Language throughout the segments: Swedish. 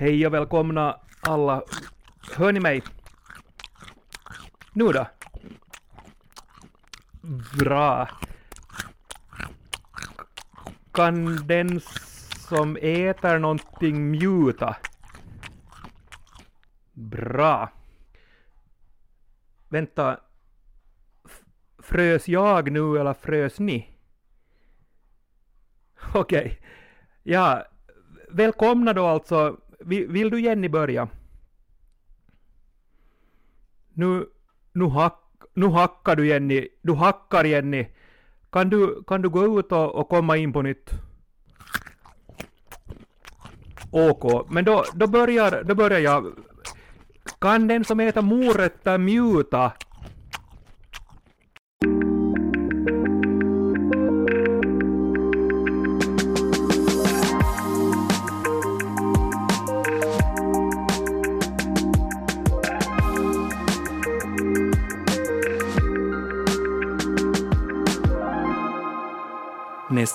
Hej och välkomna alla. Hör ni mig? Nu då? Bra. Kan den som äter någonting mjuta? Bra. Vänta. F- Frös jag nu eller frös ni? Okej. Ja, välkomna då alltså. Vill du Jenny börja? Nu, nu, hack, nu hackar du Jenny. Du hackar Jenny. Kan du, kan du gå ut och, och komma in på nytt? OK, men då, då, börjar, då börjar jag. Kan den som äter morötter mjuta?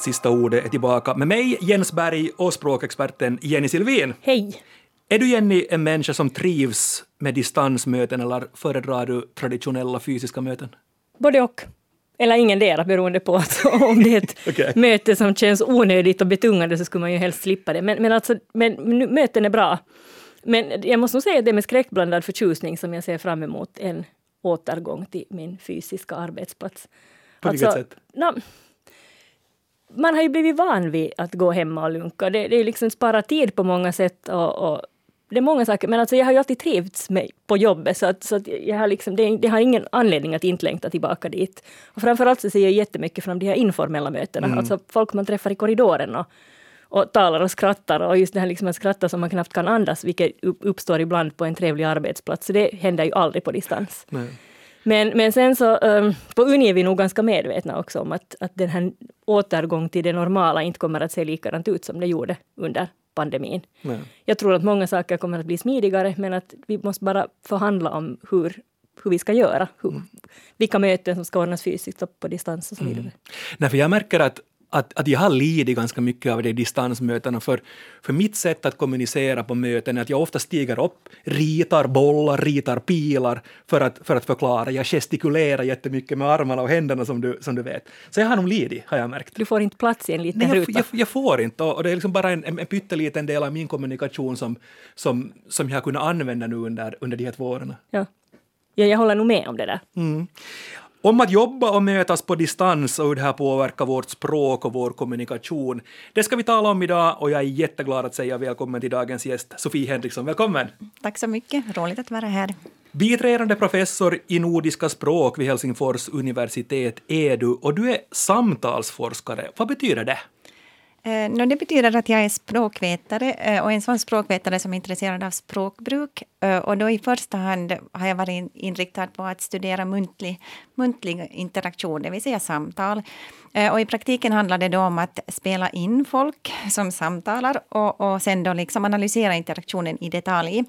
Sista ordet är tillbaka med mig, Jens Berg, och språkexperten Jenny Silvin. Hej! Är du Jenny en människa som trivs med distansmöten eller föredrar du traditionella fysiska möten? Både och. Eller ingendera beroende på att om det är ett Okej. möte som känns onödigt och betungande så skulle man ju helst slippa det. Men, men alltså, men, möten är bra. Men jag måste nog säga att det är med skräckblandad förtjusning som jag ser fram emot en återgång till min fysiska arbetsplats. På vilket sätt? nå, man har ju blivit van vid att gå hemma och lunka. Det, det är liksom spara tid på många sätt och, och det är många saker, men alltså jag har ju alltid trivts med, på jobbet så att, så att jag har liksom, det, det har ingen anledning att inte längta tillbaka dit. Och framförallt så ser jag jättemycket fram de här informella mötena, Mm. alltså folk man träffar i korridoren och, och talar och skrattar och just det här liksom att skratta som man knappt kan andas, vilket upp- uppstår ibland på en trevlig arbetsplats. Så det händer ju aldrig på distans. Nej. Men, men sen så, um, på Uni är vi nog ganska medvetna också om att, att den här återgång till det normala inte kommer att se likadant ut som det gjorde under pandemin. Nej. Jag tror att många saker kommer att bli smidigare, men att vi måste bara förhandla om hur, hur vi ska göra. Hur, Vilka möten som ska ordnas fysiskt och på distans och så vidare. Nej, för jag märker att, att, att jag har lidit ganska mycket av det i distansmötena. För, för mitt sätt att kommunicera på möten är att jag ofta stiger upp, ritar bollar, ritar pilar för att, för att förklara. Jag gestikulerar jättemycket med armarna och händerna som du, som du vet. Så jag har nog lidit, har jag märkt. Du får inte plats i en liten Nej, jag, ruta. jag, jag får inte och det är liksom bara en, en, en pytteliten del av min kommunikation som, som, som jag har kunnat använda nu under, under de här två åren. Ja. Ja, jag håller nog med om det där. Om att jobba och mötas på distans och hur det här påverkar vårt språk och vår kommunikation. Det ska vi tala om idag och jag är jätteglad att säga välkommen till dagens gäst Sofie Henriksson. Välkommen! Tack så mycket. Roligt att vara här. Biträdande professor i nordiska språk vid Helsingfors universitet är du och du är samtalsforskare. Vad betyder det? Eh, det betyder att jag är språkvetare eh, och en sån språkvetare som är intresserad av språkbruk. Eh, och då i första hand har jag varit inriktad på att studera muntlig, muntlig interaktion, det vill säga samtal. Eh, och i praktiken handlar det då om att spela in folk som samtalar och, och sen då liksom analysera interaktionen i detalj.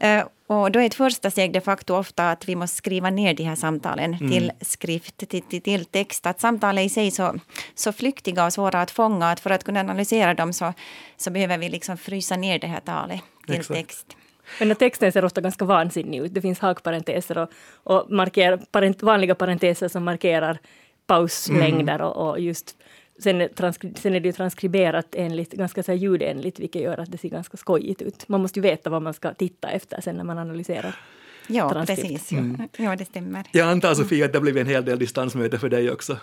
Eh, och då är ett första steg de facto ofta att vi måste skriva ner de här samtalen till skrift, till, till, till text. Att samtal är i sig så, så flyktiga och svåra att fånga att för att kunna analysera dem så, så behöver vi liksom frysa ner det här talet till Exakt. text. Men texten ser ofta ganska vansinnig ut. Det finns hakparenteser och, och marker, parent, vanliga parenteser som markerar pauslängder och, och just Sen sen är det ju transkriberat enligt, ganska så här ljudenligt, vilket gör att det ser ganska skojigt ut. Man måste ju veta vad man ska titta efter sen när man analyserar. Ja, Transkript. precis. Ja, det stämmer. Jag antar Sofie att det blivit en hel del distansmöte för dig också.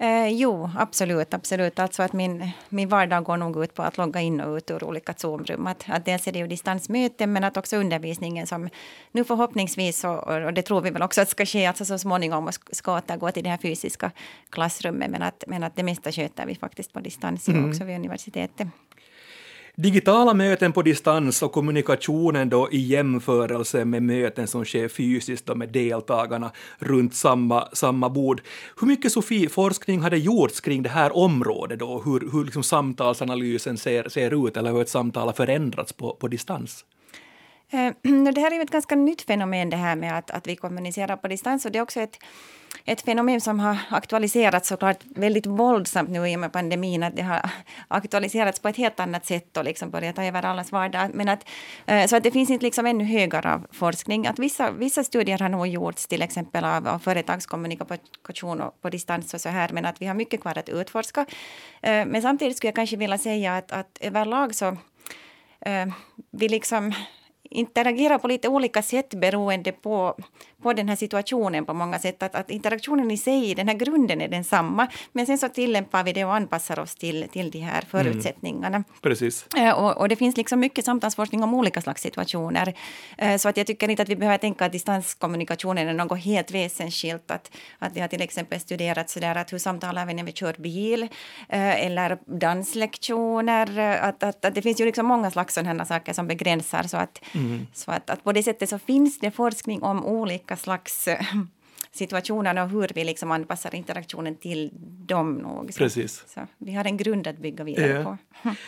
Eh, jo, absolut. absolut. Alltså att min, min vardag går nog ut på att logga in och ut ur olika Zoom-rum. Att, att dels är det ju distansmöten, men att också undervisningen som nu förhoppningsvis, och, och det tror vi väl också att ska ske, alltså så småningom och ska- återgå till det här fysiska klassrummet. Men att, men att det mesta sköter vi faktiskt på distans också vid universitetet. Digitala möten på distans och kommunikationen då i jämförelse med möten som sker fysiskt då med deltagarna runt samma, samma bord. Hur mycket Sofie, forskning hade gjorts kring det här området då? Hur, hur liksom samtalsanalysen ser, ser ut eller hur ett samtal har förändrats på, på distans? Eh, det här är ju ett ganska nytt fenomen det här med att, att vi kommunicerar på distans och det är också ett, ett fenomen som har aktualiserats såklart väldigt våldsamt nu i och med pandemin. Att det har aktualiserats på ett helt annat sätt och liksom börjat ta över allas vardag. Men att, eh, så att det finns inte liksom ännu högre av forskning. Att vissa, vissa studier har nog gjorts till exempel av, av företagskommunikation och på distans och så här. Men att vi har mycket kvar att utforska. Eh, men samtidigt skulle jag kanske vilja säga att, att överlag så vi liksom interagerar på lite olika sätt beroende på, på den här situationen på många sätt. Att, att interaktionen i sig, den här grunden är densamma. Men sen så tillämpar vi det och anpassar oss till, till de här förutsättningarna. Mm. Precis. Eh, och, och, det finns liksom mycket samtalsforskning om olika slags situationer. Eh, så att jag tycker inte att vi behöver tänka att distanskommunikationen är något helt väsensskilt. Att, att vi har till exempel studerat sådär att hur samtalar vi när vi kör bil eh, eller danslektioner. Att, att, att, det finns ju liksom många slags sådana saker som begränsar. Så att, mm. så att, att på det sättet så finns det forskning om olika slags eh, situationer och hur vi liksom anpassar interaktionen till dem. Nog. Så, Precis. Så vi har en grund att bygga vidare ja. på.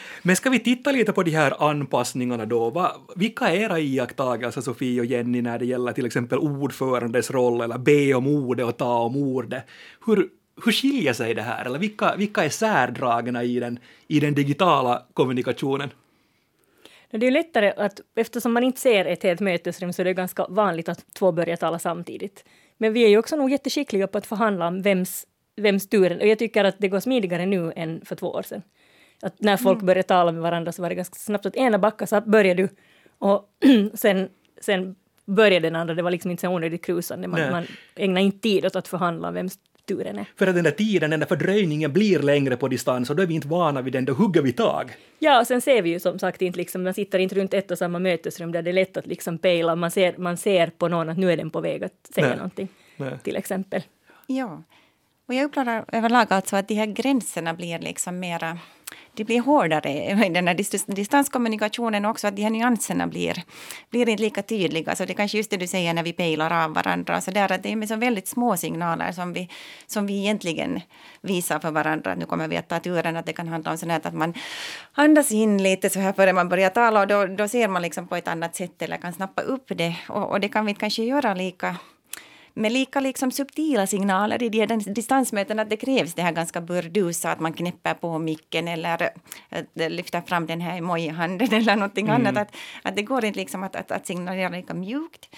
Men ska vi titta lite på de här anpassningarna då? Va, vilka är era iakttagelser, Sofie och Jenny, när det gäller till exempel ordförandes roll eller be om ordet och ta om ordet? Hur, hur skiljer sig det här? Eller vilka, vilka är särdragna i den, i den digitala kommunikationen? Det är lättare att, eftersom man inte ser ett helt mötesrum så är det ganska vanligt att två börjar tala samtidigt. Men vi är ju också nog jätteskickliga på att förhandla om vems, vems tur Och jag tycker att det går smidigare nu än för två år sedan. Att när folk mm. började tala med varandra så var det ganska snabbt att ena backar så börjar du och sen, sen började den andra. Det var liksom inte så onödigt krusande. Man, man ägnar inte tid åt att förhandla om vems turen är. För att den där tiden, den där fördröjningen blir längre på distans och då är vi inte vana vid den, då hugger vi tag. Ja, och sen ser vi ju som sagt inte liksom, man sitter inte runt ett och samma mötesrum där det är lätt att liksom pejla, man ser, man ser på någon att nu är den på väg att säga Nej. någonting, Nej. till exempel. Ja, och jag upplever överlag alltså att de här gränserna blir liksom mera det blir hårdare i den här distanskommunikationen också, att de här nyanserna blir, blir inte lika tydliga. Så det är kanske just det du säger när vi pejlar av varandra, så där, att det är med så väldigt små signaler som vi, som vi egentligen visar för varandra. Nu kommer vi att ta turen att det kan handla om sånt att man andas in lite så här före man börjar tala och då, då ser man liksom på ett annat sätt eller kan snappa upp det. Och, och det kan vi kanske göra lika med lika liksom subtila signaler i de distansmöten att det krävs det här ganska burdusa, att man knäpper på micken eller lyfter fram den här emoji-handen eller någonting mm. annat. Att, att det går inte liksom att, att, att signalera lika mjukt.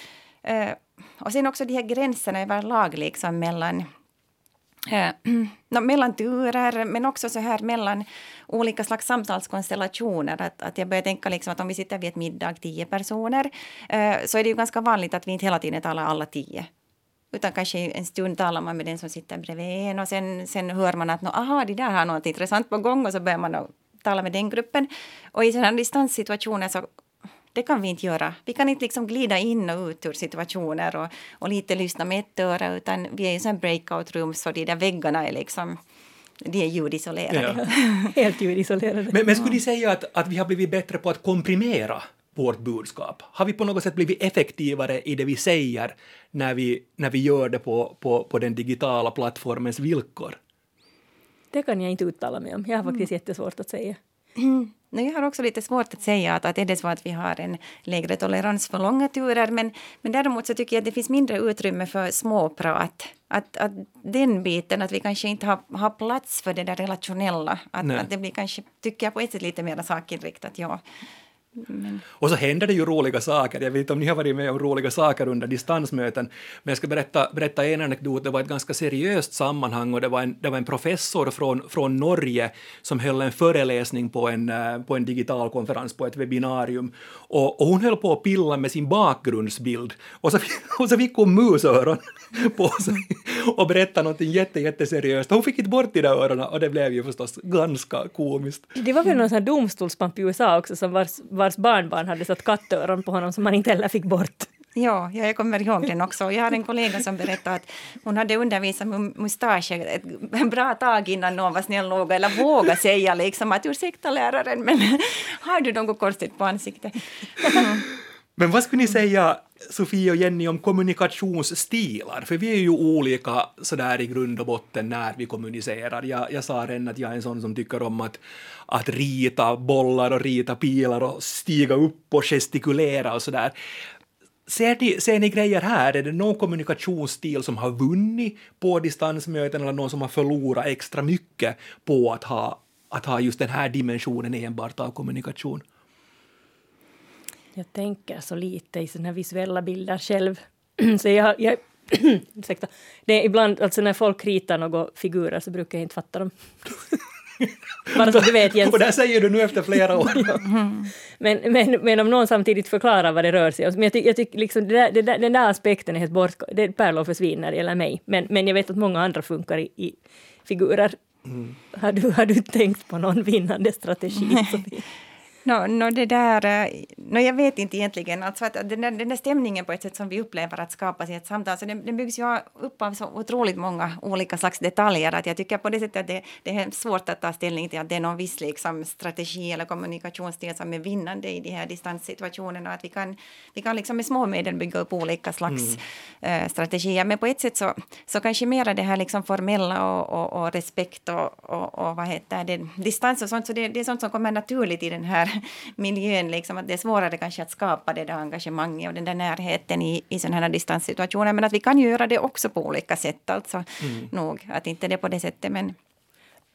Uh, och sen också de här gränserna överlag liksom mellan uh, mellan turer, men också så här mellan olika slags samtalskonstellationer. Att, att jag börjar tänka liksom att om vi sitter vid ett middag, tio personer, uh, så är det ju ganska vanligt att vi inte hela tiden talar alla tio. Utan kanske en stund talar man med den som sitter bredvid en och sen, sen hör man att aha, de där har något intressant på gång och så börjar man tala med den gruppen. Och i sådana distanssituationer så det kan vi inte göra. Vi kan inte liksom glida in och ut ur situationer och, och lite lyssna med ett öra utan vi är i en breakout-rum så de där väggarna är liksom de är ljudisolerade. Ja. Helt ljudisolerade. Men, men skulle ni säga att, att vi har blivit bättre på att komprimera vårt budskap? Har vi på något sätt blivit effektivare i det vi säger när vi, när vi gör det på, på, på den digitala plattformens villkor? Det kan jag inte uttala mig om. Jag har faktiskt mm. jättesvårt att säga. Mm. Jag har också lite svårt att säga att, att är det så att vi har en lägre tolerans för långa turer men, men däremot så tycker jag att det finns mindre utrymme för småprat. Att, att den biten, att vi kanske inte har, har plats för det där relationella. Att, att det blir kanske, tycker jag på ett sätt lite mer sakinriktat, ja. Men... Och så händer det ju roliga saker. Jag vet inte om ni har varit med om roliga saker under distansmöten, men jag ska berätta, berätta en anekdot. Det var ett ganska seriöst sammanhang och det var en, det var en professor från, från Norge som höll en föreläsning på en, eh, på en digital konferens, på ett webbinarium. Och, och hon höll på att pilla med sin bakgrundsbild och så, och så fick hon musöron på sig och berättade någonting jätte, jätteseriöst. Hon fick inte bort de där öronen och det blev ju förstås ganska komiskt. Det var väl någon sån här domstolsman i USA också som var vars barnbarn hade satt kattöron på honom som man inte heller fick bort. Ja, jag kommer ihåg den också. Jag har en kollega som berättade att hon hade undervisat mustascher ett bra tag innan någon var snäll nog eller vågade säga liksom att ursäkta läraren men har du något konstigt på ansiktet? Mm. Men vad skulle ni säga, Sofie och Jenny, om kommunikationsstilar? För vi är ju olika sådär i grund och botten när vi kommunicerar. Jag, jag sa redan att jag är en sån som tycker om att, att rita bollar och rita pilar och stiga upp och gestikulera och sådär. Ser ni, ser ni grejer här? Är det någon kommunikationsstil som har vunnit på distansmöten eller någon som har förlorat extra mycket på att ha, att ha just den här dimensionen enbart av kommunikation? Jag tänker så lite i såna här visuella bilder själv. så jag, jag ursäkta. Det ibland, alltså när folk ritar några figurer så brukar jag inte fatta dem. Bara så du vet Jens. Och det säger du nu efter flera år. men, men, men om någon samtidigt förklarar vad det rör sig om. Men jag tycker tyck, liksom, det där, det där, den där aspekten är helt bort... Det pärlor försvinner när det gäller mig. Men, men jag vet att många andra funkar i, i figurer. Mm. Har, du, har du tänkt på någon vinnande strategi? No, no, det där, eh, no, jag vet inte egentligen. Alltså att den, där, den där stämningen på ett sätt som vi upplever att skapas i ett samtal, så den, den byggs ju upp av så otroligt många olika slags detaljer. Att jag tycker på det sättet att det, det är svårt att ta ställning till att det är någon viss liksom, strategi eller kommunikationsstil som är vinnande i de här distanssituationerna. Att vi kan, vi kan liksom med små medel bygga upp olika slags mm. äh, strategier. Men på ett sätt så, så kanske mera det här liksom formella och, och, och respekt och, och, och, vad heter det, distans och sånt. Så det, det är sånt som kommer naturligt i den här miljön, liksom, att det är svårare kanske att skapa det där engagemanget och den där närheten i, i sådana här distanssituationer. Men att vi kan göra det också på olika sätt, alltså mm. nog. Att inte det är på det sättet, men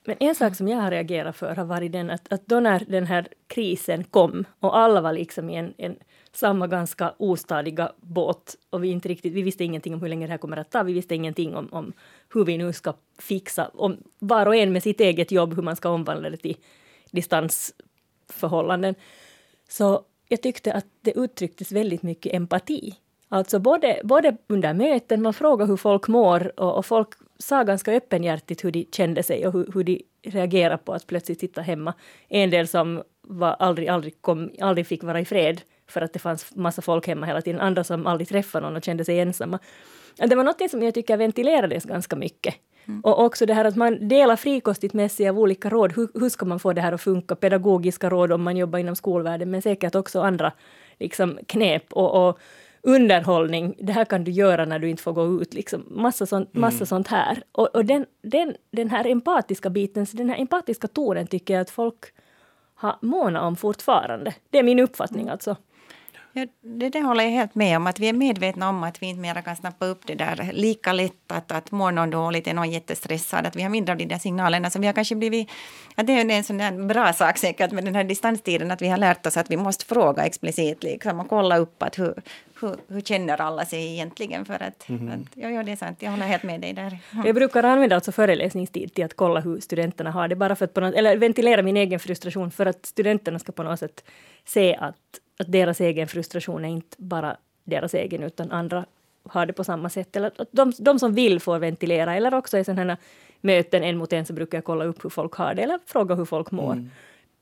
men en sak som jag har reagerat för har varit den att, att då när den här krisen kom och alla var liksom i en, en samma ganska ostadiga båt och vi, inte riktigt, vi visste ingenting om hur länge det här kommer att ta. Vi visste ingenting om, om hur vi nu ska fixa, om var och en med sitt eget jobb, hur man ska omvandla det till distans förhållanden. Så jag tyckte att det uttrycktes väldigt mycket empati. Alltså både, både under möten, man frågade hur folk mår och, och folk sa ganska öppenhjärtigt hur de kände sig och hur, hur de reagerade på att plötsligt sitta hemma. En del som var aldrig, aldrig, kom, aldrig fick vara i fred för att det fanns massa folk hemma hela tiden. Andra som aldrig träffade någon och kände sig ensamma. Det var något som jag tycker ventilerades ganska mycket. Mm. Och också det här att man delar frikostigt med sig av olika råd. Hur, hur ska man få det här att funka? Pedagogiska råd om man jobbar inom skolvärlden, men säkert också andra liksom, knep och, och underhållning. Det här kan du göra när du inte får gå ut. Liksom. Massa, sånt, mm. massa mm. sånt här. Och, och den, den, den här empatiska biten, den här empatiska tonen tycker jag att folk har månat om fortfarande. Det är min uppfattning mm. alltså. Ja, det, det håller jag helt med om, att vi är medvetna om att vi inte mera kan snappa upp det där lika lätt att, att mår någon dåligt, är någon jättestressad, att vi har mindre av de där signalerna. Så vi har kanske blivit, ja, det är en sån där bra sak säkert med den här distanstiden, att vi har lärt oss att vi måste fråga explicit liksom, och kolla upp att hur, hur, hur känner alla sig egentligen? För att, mm. att ja, ja, det är sant, jag håller helt med dig där. Mm. Jag brukar använda alltså föreläsningstid till att kolla hur studenterna har det, bara för att på något, eller ventilera min egen frustration för att studenterna ska på något sätt se att att deras egen frustration är inte bara deras egen, utan andra har det på samma sätt. Eller att de, de som vill får ventilera, eller också i sådana möten en mot en så brukar jag kolla upp hur folk har det, eller fråga hur folk mår. Mm.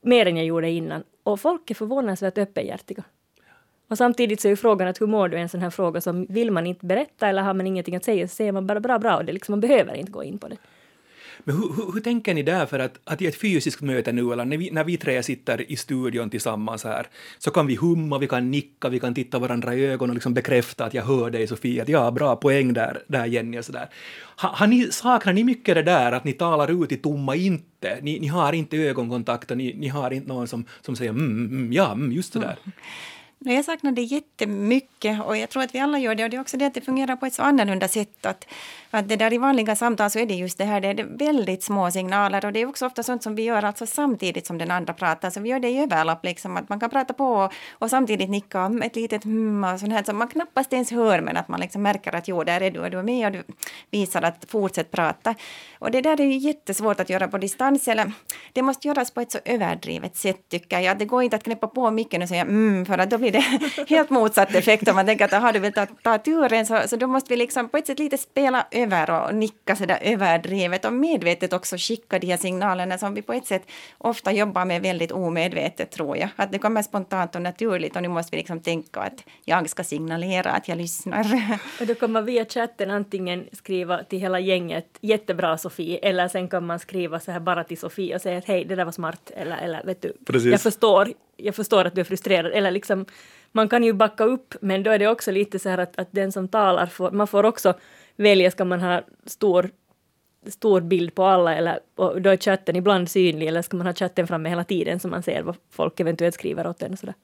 Mer än jag gjorde innan. Och folk är förvånansvärt öppenhjärtiga. Och samtidigt så är frågan att hur mår du? En sån här fråga som vill man inte berätta eller har man ingenting att säga så säger man bara bra, bra och det liksom, man behöver inte gå in på det. Men hur, hur, hur, tänker ni där för att, att i ett fysiskt möte nu, eller när vi, när vi tre sitter i studion tillsammans här, så kan vi humma, vi kan nicka, vi kan titta varandra i ögonen och liksom bekräfta att jag hör dig Sofia, att ja, bra poäng där, där Jenny och sådär. Ha, har ni, saknar ni mycket det där att ni talar ut i tomma inte? Ni, ni har inte ögonkontakt och ni, ni har inte någon som, som säger mm, mm, mm ja, mm, just det där. Mm. Jag saknar det jättemycket och jag tror att vi alla gör det. Och det är också det att det fungerar på ett så annorlunda sätt. Att, att det där i vanliga samtal så är det just det här, det är väldigt små signaler och det är också ofta sånt som vi gör alltså samtidigt som den andra pratar. Så vi gör det i överlapp, liksom, att man kan prata på och, och samtidigt nicka om ett litet hmm och sånt här som man knappast ens hör men att man liksom märker att jo, där är du och du är med och du visar att fortsätt prata. Och det där är ju jättesvårt att göra på distans. Eller, det måste göras på ett så överdrivet sätt tycker jag. Det går inte att knäppa på micken och säga mm, för att då blir det helt motsatt effekt. Om man tänker att aha, du vill ta, ta turen så, så då måste vi liksom på ett sätt lite spela över och nicka sådär överdrivet och medvetet också skicka de här signalerna som vi på ett sätt ofta jobbar med väldigt omedvetet tror jag. Att det kommer spontant och naturligt och nu måste vi liksom tänka att jag ska signalera att jag lyssnar. Och då kan man via chatten antingen skriva till hela gänget jättebra Sofie eller sen kan man skriva så här bara till Sofie och säga att hej det där var smart eller, eller vet du, jag förstår, jag förstår att du är frustrerad eller liksom man kan ju backa upp, men då är det också lite så här att, att den som talar, får, man får också välja, ska man ha stor stor bild på alla eller och då är chatten ibland synlig eller ska man ha chatten framme hela tiden så man ser vad folk eventuellt skriver åt en och sådär.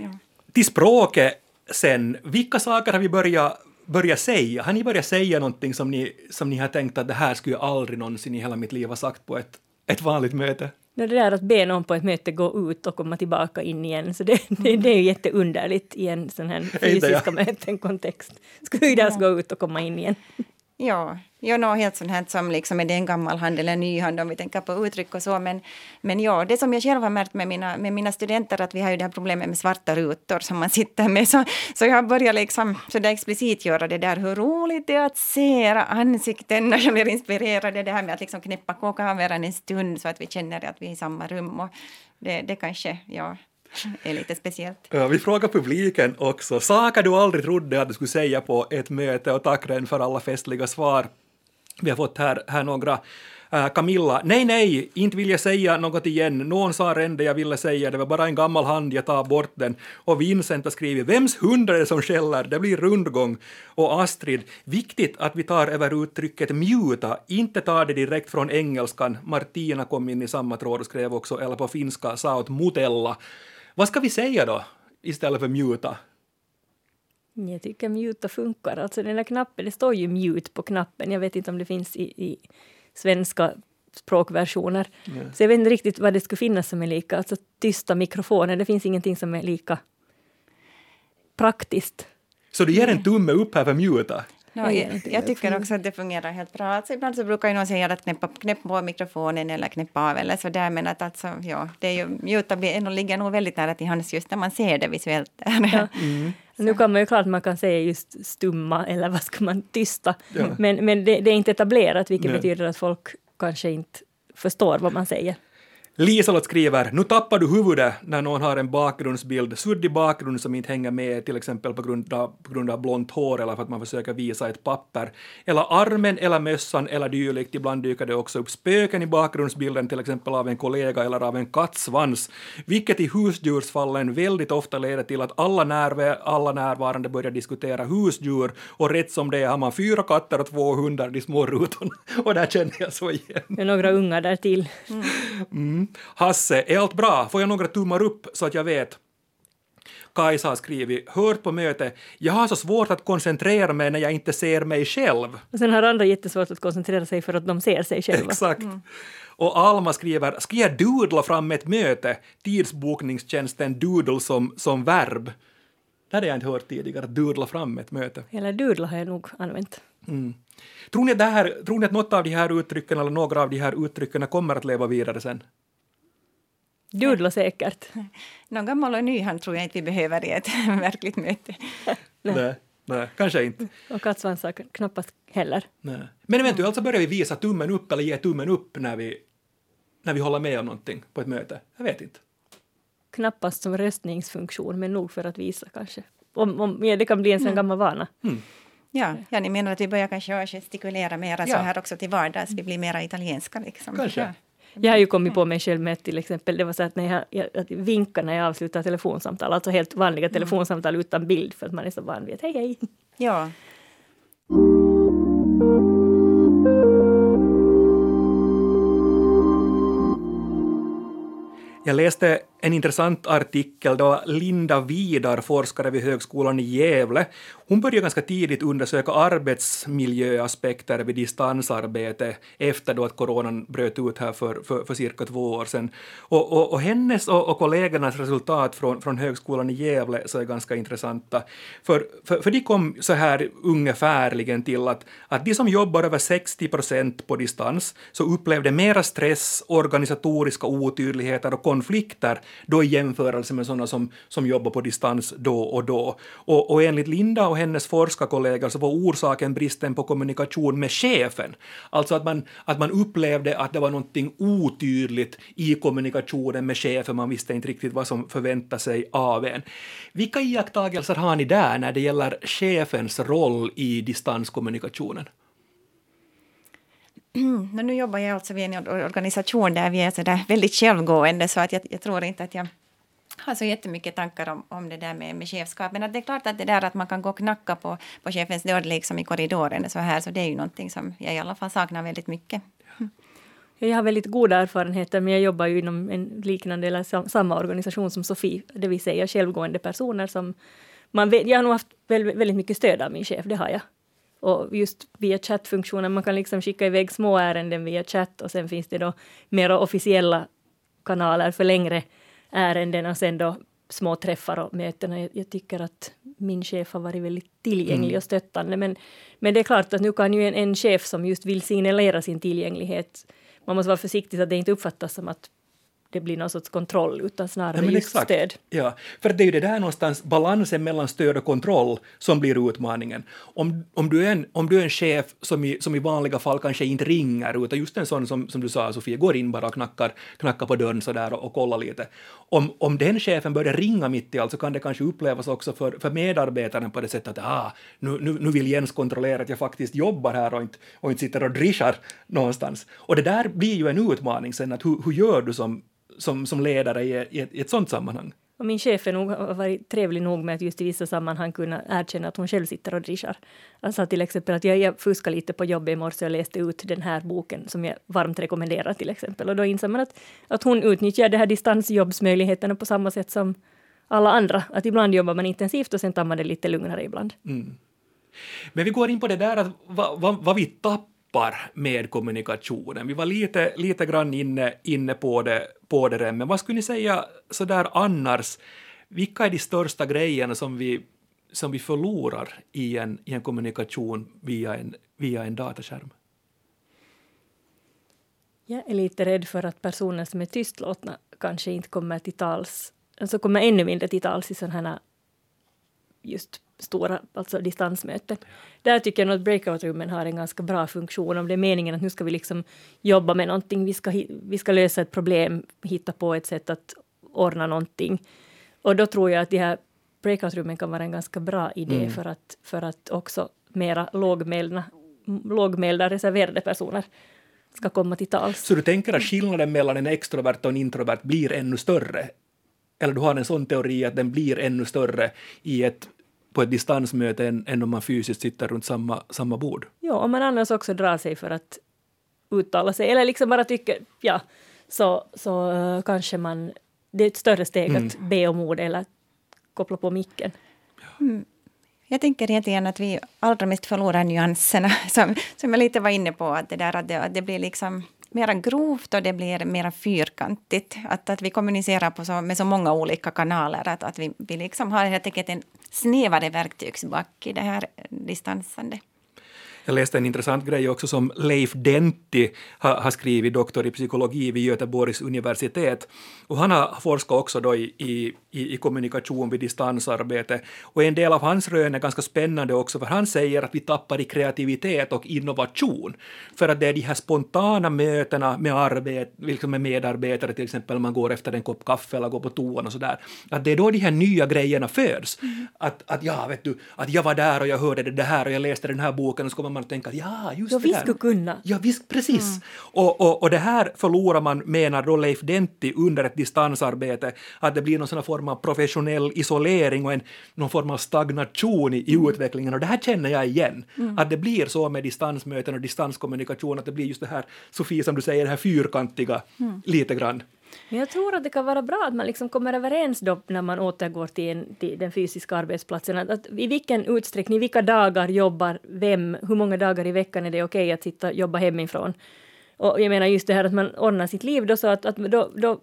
Ja. Till språket sen, vilka saker har vi börjat börja säga? Har ni börjat säga någonting som ni, som ni har tänkt att det här skulle jag aldrig någonsin i hela mitt liv ha sagt på ett, ett vanligt möte? Det där att be någon på ett möte gå ut och komma tillbaka in igen, så det, det, det är ju jätteunderligt i en sån här fysiska möten-kontext. Skulle ju där gå ut och komma in igen. Ja, ja något helt sånt här som liksom är det en gammal hand eller en ny hand om vi tänker på uttryck och så. Men, men ja, det som jag själv har märkt med mina, med mina studenter att vi har ju det här problemet med svarta rutor som man sitter med. Så, så jag har börjat liksom så där explicit göra det där hur roligt det är att se era ansikten när jag blir inspirerad. Det här med att liksom knäppa på kameran en stund så att vi känner att vi är i samma rum. Och det, det kanske, ja, är lite speciellt. Vi frågar publiken också. Saker du aldrig trodde att du skulle säga på ett möte och tack Ren för alla festliga svar. Vi har fått här, här några Uh, Camilla, nej, nej, inte vill jag säga något igen. Någon sa redan det jag ville säga, det var bara en gammal hand, jag tar bort den. Och Vincent har skrivit, vems hund är det som skäller? Det blir rundgång. Och Astrid, viktigt att vi tar över uttrycket mjuta, inte tar det direkt från engelskan. Martina kom in i samma tråd och skrev också, eller på finska, sa åt mutella. Vad ska vi säga då istället för muta? Jag tycker muta funkar. Alltså den där knappen, det står ju mute på knappen. Jag vet inte om det finns i, i svenska språkversioner. Yeah. Så jag vet inte riktigt vad det skulle finnas som är lika. Alltså tysta mikrofoner, det finns ingenting som är lika praktiskt. Så du ger en tumme upp här för muta? No, jag, jag, tycker också att det fungerar helt bra. Alltså, ibland så brukar ju någon säga att knäppa, knäpp på mikrofonen eller knäppa av eller så där, men att alltså, ja, det är ju, blir, ligger nog väldigt nära till hands just när man ser det visuellt. Ja. Mm. Nu kan man ju klart man kan säga just stumma eller vad ska man tysta, ja. men, men det, det, är inte etablerat vilket Nej. betyder att folk kanske inte förstår vad man säger. Liselott skriver, nu tappar du huvudet när någon har en bakgrundsbild, suddig bakgrund som inte hänger med till exempel på grund, av, på grund av blont hår eller för att man försöker visa ett papper. Eller armen eller mössan eller dylikt. Ibland dyker det också upp spöken i bakgrundsbilden, till exempel av en kollega eller av en kattsvans, vilket i husdjursfallen väldigt ofta leder till att alla, närv alla närvarande börjar diskutera husdjur och rätt som det är har man fyra katter och två hundar i små rutorna. Och där känner jag så igen. Det är några ungar där till. Mm. Mm. Hasse, är allt bra? Får jag några tummar upp så att jag vet? Kajsa har skrivit, hört på mötet, jag har så svårt att koncentrera mig när jag inte ser mig själv. Och sen har andra jättesvårt att koncentrera sig för att de ser sig själva. Exakt. Mm. Och Alma skriver, ska jag doodla fram ett möte? Tidsbokningstjänsten doodle som, som verb. Det hade jag inte hört tidigare, doodla fram ett möte. Eller doodla har jag nog använt. Mm. Tror, ni det här, tror ni att något av de här uttrycken eller några av de här uttrycken kommer att leva vidare sen? Dudla säkert. Någon gammal och ny hand tror jag inte vi behöver i ett verkligt möte. Nej. Nej, kanske inte. Och kattsvansar knappast heller. Nej. Men eventuellt så börjar vi visa tummen upp eller ge tummen upp när vi, när vi håller med om någonting på ett möte. Jag vet inte. Knappast som röstningsfunktion, men nog för att visa kanske. Om, om, ja, det kan bli en sån mm. gammal vana. Mm. Ja, ja, ni menar att vi börjar kanske gestikulera mera ja. så här också till vardags, vi blir mera italienska liksom. Kanske. Ja. Jag har ju kommit på mig själv med till exempel, det var så att när jag, jag, jag vinkar när jag avslutar telefonsamtal, alltså helt vanliga mm. telefonsamtal utan bild för att man är så van vid att hej hej. Ja. Jag läste en intressant artikel då Linda Vidar, forskare vid Högskolan i Gävle, hon började ganska tidigt undersöka arbetsmiljöaspekter vid distansarbete efter då att coronan bröt ut här för, för, för cirka två år sedan. Och, och, och hennes och, och kollegornas resultat från, från Högskolan i Gävle så är ganska intressanta. För, för, för de kom så här ungefärligen till att, att de som jobbar över 60 procent på distans så upplevde mera stress, organisatoriska otydligheter och konflikter då i jämförelse med sådana som, som jobbar på distans då och då. Och, och enligt Linda och hennes forskarkollegor så var orsaken bristen på kommunikation med chefen. Alltså att man, att man upplevde att det var någonting otydligt i kommunikationen med chefen, man visste inte riktigt vad som förväntade sig av en. Vilka iakttagelser har ni där när det gäller chefens roll i distanskommunikationen? nu jobbar jag alltså vid en organisation där vi är så där väldigt självgående så att jag, jag tror inte att jag har så jättemycket tankar om, om det där med, med chefskap. Men att det är klart att det där att man kan gå och knacka på, på chefens dörr liksom i korridoren så här, så det är ju någonting som jag i alla fall saknar väldigt mycket. Jag har väldigt goda erfarenheter, men jag jobbar ju inom en liknande eller samma organisation som Sofie, det vill säga självgående personer som man vet, jag har nog haft väldigt mycket stöd av min chef, det har jag. Och just via chattfunktionen, man kan liksom skicka iväg små ärenden via chatt och sen finns det då mera officiella kanaler för längre ärenden och sen då små träffar och möten. Jag, jag tycker att min chef har varit väldigt tillgänglig mm. och stöttande. Men, men det är klart att nu kan ju en, en chef som just vill signalera sin tillgänglighet, man måste vara försiktig så att det inte uppfattas som att det blir någon sorts kontroll, utan snarare ja, just exakt. stöd. Ja, för det är ju det där någonstans, balansen mellan stöd och kontroll, som blir utmaningen. Om, om, du, är en, om du är en chef som i, som i vanliga fall kanske inte ringer, utan just en sån som, som du sa, Sofia, går in bara och knackar, knackar på dörren sådär och, och kollar lite. Om, om den chefen börjar ringa mitt i allt så kan det kanske upplevas också för, för medarbetaren på det sättet att ah, nu, nu, nu vill Jens kontrollera att jag faktiskt jobbar här och inte, och inte sitter och drischar någonstans. Och det där blir ju en utmaning sen, att hur, hur gör du som som, som ledare i, i, ett, i ett sånt sammanhang. Och min chef är nog, har varit trevlig nog med att just i vissa sammanhang kunna erkänna att hon själv sitter och drischar. Sa till exempel att jag, jag fuskade lite på jobbet i morse och läste ut den här boken som jag varmt rekommenderar till exempel. Och då inser man att, att hon utnyttjar de här distansjobbsmöjligheterna på samma sätt som alla andra. Att ibland jobbar man intensivt och sen tar man det lite lugnare ibland. Mm. Men vi går in på det där att vad, vad, vad vi tappar tappar med kommunikationen. Vi var lite, lite grann inne, inne på, det, på det men vad skulle ni säga sådär annars? Vilka är de största grejerna som vi, som vi förlorar i en, i en kommunikation via en, via en dataskärm? Jag är lite rädd för att personer som är tystlåtna kanske inte kommer till tals, alltså kommer ännu mindre till tals i sådana här just stora alltså distansmöten. Där tycker jag nog att breakout-rummen har en ganska bra funktion. Om det är meningen att nu ska vi liksom jobba med någonting, vi ska, vi ska lösa ett problem, hitta på ett sätt att ordna någonting. Och då tror jag att de här breakout-rummen kan vara en ganska bra idé mm. för, att, för att också mera lågmälda, lågmälda reserverade personer ska komma till tals. Så du tänker att skillnaden mellan en extrovert och en introvert blir ännu större? Eller du har en sån teori att den blir ännu större i ett på ett distansmöte än, än om man fysiskt sitter runt samma, samma bord. Ja, om man annars också drar sig för att uttala sig, eller liksom bara tycker, ja, så, så uh, kanske man, det är ett större steg mm. att be om ord eller koppla på micken. Mm. Jag tänker egentligen att vi allra mest förlorar nyanserna, som, som jag lite var inne på, att det, där, att det, att det blir liksom mera grovt och det blir mera fyrkantigt. Att, att vi kommunicerar på så, med så många olika kanaler. Att, att vi, vi liksom har helt enkelt en snävare verktygsback i det här distansandet. Jag läste en intressant grej också som Leif Denti har, har skrivit, doktor i psykologi vid Göteborgs universitet. Och han har forskat också då i, i, i kommunikation vid distansarbete. Och en del av hans rön är ganska spännande också, för han säger att vi tappar i kreativitet och innovation. För att det är de här spontana mötena med, arbet, liksom med medarbetare, till exempel man går efter en kopp kaffe eller går på toan och sådär. Att det är då de här nya grejerna föds. Mm. Att, att ja, vet du, att jag var där och jag hörde det här och jag läste den här boken och så kommer man att tänka ja, just då det vi där. skulle kunna. Ja, visst, precis. Mm. Och, och, och det här förlorar man, menar då Leif Denti, under ett distansarbete, att det blir någon sån form av professionell isolering och en, någon form av stagnation i, i mm. utvecklingen. Och det här känner jag igen, mm. att det blir så med distansmöten och distanskommunikation, att det blir just det här, Sofie, som du säger, det här fyrkantiga mm. lite grann. Men jag tror att det kan vara bra att man liksom kommer överens då när man återgår till, en, till den fysiska arbetsplatsen. Att, att I vilken utsträckning, vilka dagar jobbar vem, hur många dagar i veckan är det okej okay att sitta och jobba hemifrån? Och jag menar just det här att man ordnar sitt liv då så att, att då, då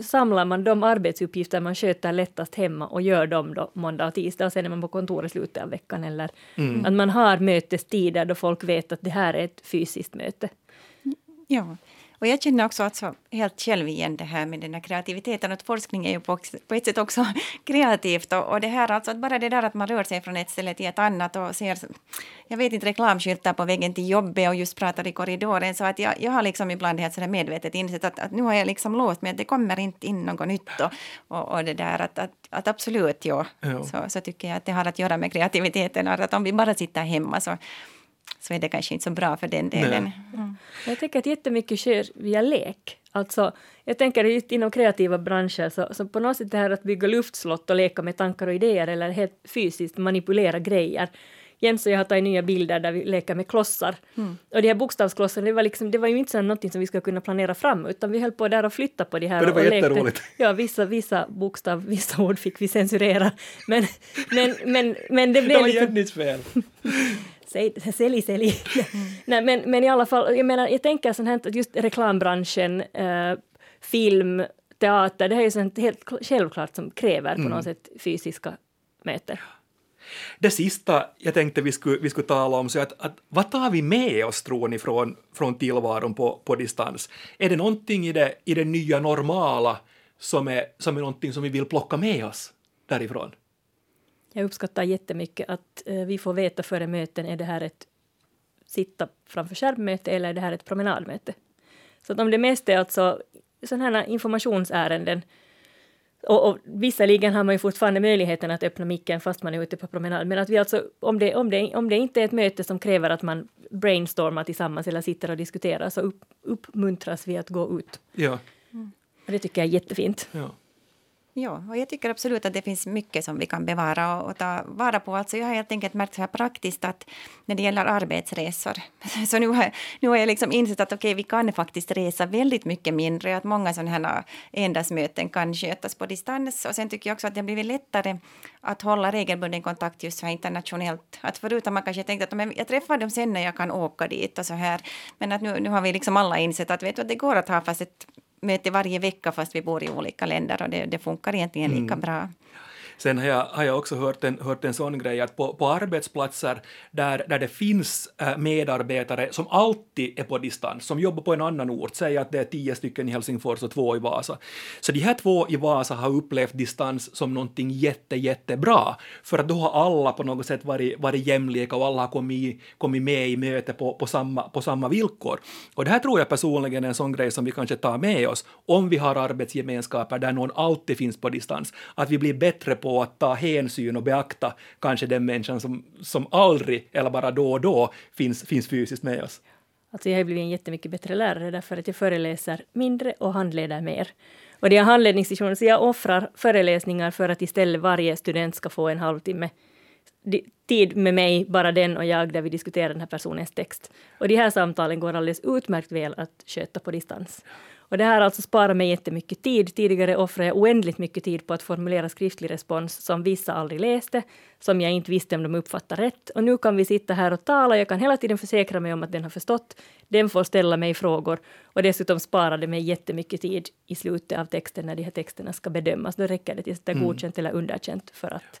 samlar man de arbetsuppgifter man sköter lättast hemma och gör dem då måndag och tisdag och sen är man på kontoret slutet av veckan eller mm. att man har mötestider då folk vet att det här är ett fysiskt möte. Ja, och jag känner också alltså helt själv igen det här med den här kreativiteten. Att forskning är ju på, på ett sätt också kreativt. Och, och, det här alltså att bara det där att man rör sig från ett ställe till ett annat och ser, jag vet inte, reklamskyltar på vägen till jobbet och just pratar i korridoren. Så att jag, jag har liksom ibland helt sådär medvetet insett att, att nu har jag liksom låst mig att det kommer inte in något nytt. Och, och, och det där att, att, att absolut, ja. Så, så tycker jag att det har att göra med kreativiteten. Att om vi bara sitter hemma så så är det kanske inte så bra för den delen. Mm. Jag tänker att jättemycket sker via lek. Alltså, jag tänker just inom kreativa branscher, så, så på något sätt det här att bygga luftslott och leka med tankar och idéer eller helt fysiskt manipulera grejer. Jens och jag har tagit nya bilder där vi leker med klossar. Mm. Och de här bokstavsklossarna, det var, liksom, det var ju inte så någonting som vi skulle kunna planera fram, utan vi höll på där och flytta på de här. Men det var och jätteroligt. Ja, vissa, vissa bokstav, vissa ord fick vi censurera. Men, men, men, men det blev... Det var liksom, Jennys fel. Sälj, sälj. Nej, men, men i alla fall, jag menar, jag tänker sånt här att just reklambranschen, eh, film, teater, det här är ju sånt helt självklart som kräver på något sätt fysiska möten. Det sista jag tänkte vi skulle, vi skulle tala om, så att, att vad tar vi med oss, tror ni, från, från tillvaron på, på distans? Är det någonting i det, i det nya normala som är, som är någonting som vi vill plocka med oss därifrån? Jag uppskattar jättemycket att eh, vi får veta före möten, är det här ett sitta framför skärmmöte eller är det här ett promenadmöte? Så att om det mest är alltså sådana här informationsärenden och, och visserligen har man ju fortfarande möjligheten att öppna micken fast man är ute på promenad, men att vi alltså, om det, om det, om det inte är ett möte som kräver att man brainstormar tillsammans eller sitter och diskuterar, så upp, uppmuntras vi att gå ut. Ja. Och det tycker jag är jättefint. ja. Ja, och jag tycker absolut att det finns mycket som vi kan bevara och, och ta vara på. Alltså jag har helt enkelt märkt så här praktiskt att när det gäller arbetsresor, så nu har, nu har jag liksom insett att okej, okay, vi kan faktiskt resa väldigt mycket mindre, att många sådana här endagsmöten kan skötas på distans. Och sen tycker jag också att det har blivit lättare att hålla regelbunden kontakt just så här internationellt. Att förut har man kanske tänkt att men jag träffar dem sen när jag kan åka dit och så här. Men att nu, nu har vi liksom alla insett att vet du, att det går att ha fast ett möte varje vecka fast vi bor i olika länder och det, det funkar egentligen lika Mm. bra. Sen har jag, har jag också hört en, hört en sån grej att på, på arbetsplatser där, där det finns äh, medarbetare som alltid är på distans, som jobbar på en annan ort, säg att det är tio stycken i Helsingfors och två i Vasa. Så de här två i Vasa har upplevt distans som någonting jätte, jättebra, för att då har alla på något sätt varit, varit jämlika och alla har kommit, kommit med i möte på, på, samma, på samma villkor. Och det här tror jag personligen är en sån grej som vi kanske tar med oss om vi har arbetsgemenskaper där någon alltid finns på distans, att vi blir bättre på att ta hänsyn och beakta kanske den människan som, som aldrig eller bara då och då finns, finns fysiskt med oss. Alltså jag har blivit en jättemycket bättre lärare därför att jag föreläser mindre och handleder mer. Och det är handledningssessioner, så jag offrar föreläsningar för att istället varje student ska få en halvtimme tid med mig, bara den och jag, där vi diskuterar den här personens text. Och de här samtalen går alldeles utmärkt väl att sköta på distans. Och det här alltså sparar mig jättemycket tid. Tidigare offrade jag oändligt mycket tid på att formulera skriftlig respons som vissa aldrig läste, som jag inte visste om de uppfattar rätt. Och nu kan vi sitta här och tala. Jag kan hela tiden försäkra mig om att den har förstått. Den får ställa mig frågor. Och dessutom sparar det mig jättemycket tid i slutet av texten när de här texterna ska bedömas. Då räcker det till att det är godkänt eller underkänt för att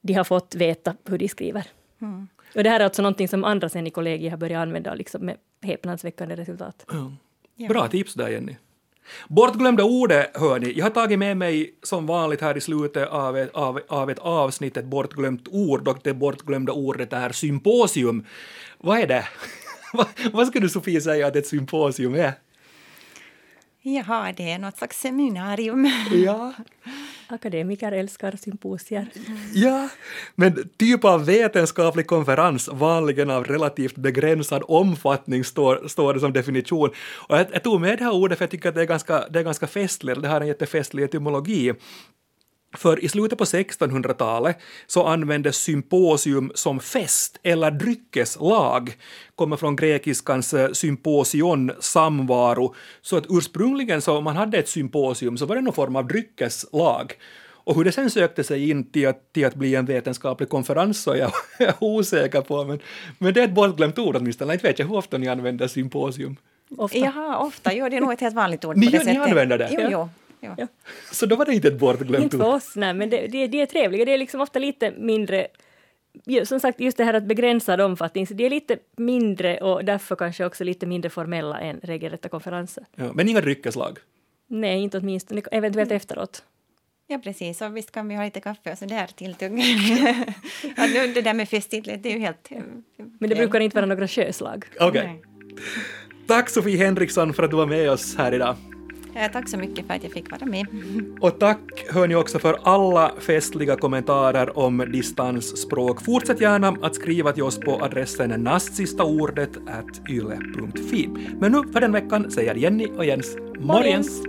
de har fått veta hur de skriver. Och det här är alltså någonting som andra sen i kollegiet har börjat använda liksom med häpnadsväckande resultat. Ja. Bra tips där, Jenny. Bortglömda ordet, hörni. Jag har tagit med mig som vanligt här i slutet av ett, av, av ett avsnitt ett bortglömt ord och det bortglömda ordet är symposium. Vad är det? vad, vad skulle du Sofie säga att ett symposium är? Jaha, det är något slags seminarium. Ja, Akademiker älskar symposier. ja, men typ av vetenskaplig konferens, vanligen av relativt begränsad omfattning, står, står det som definition. Och jag, jag tog med det här ordet för jag tycker att det är ganska, det är ganska festligt, det har en jättefestlig etymologi. För i slutet på 1600-talet så användes symposium som fest eller dryckeslag, kommer från grekiskans eh, symposion, samvaro. Så att ursprungligen så om man hade ett symposium så var det någon form av dryckeslag. Och hur det sen sökte sig in till att, till att bli en vetenskaplig konferens så är jag, jag är osäker på, men, men det är ett bortglömt ord åtminstone. Inte vet jag hur ofta ni använder symposium. Ofta. Jaha, ofta. Jo, det är nog ett helt vanligt ord Ni- på det ni sättet. använder det? Jo, Ja. jo. Ja. Så då var det inte ett bortglömt Inte ord. för oss, nej, men det, det, det är trevliga. Det är liksom ofta lite mindre som sagt, just det här att begränsad omfattning, så det är lite mindre och därför kanske också lite mindre formella än regelrätta konferenser. Ja, men inga dryckeslag. Nej, inte åtminstone, eventuellt efteråt. Ja, precis. Och visst kan vi ha lite kaffe och så där tilltugg. ja, nu, det där med festlighet, det är ju helt... Men det brukar inte vara några sjöslag. Okej. Nej. Tack Sofie Henriksson för att du var med oss här idag. Tack så mycket för att jag fick vara med. Och tack hör ni också för alla festliga kommentarer om distansspråk. Fortsätt gärna att skriva till oss på adressen nastsistaordet yle.fi. Men nu för den veckan säger Jenny och Jens morgens!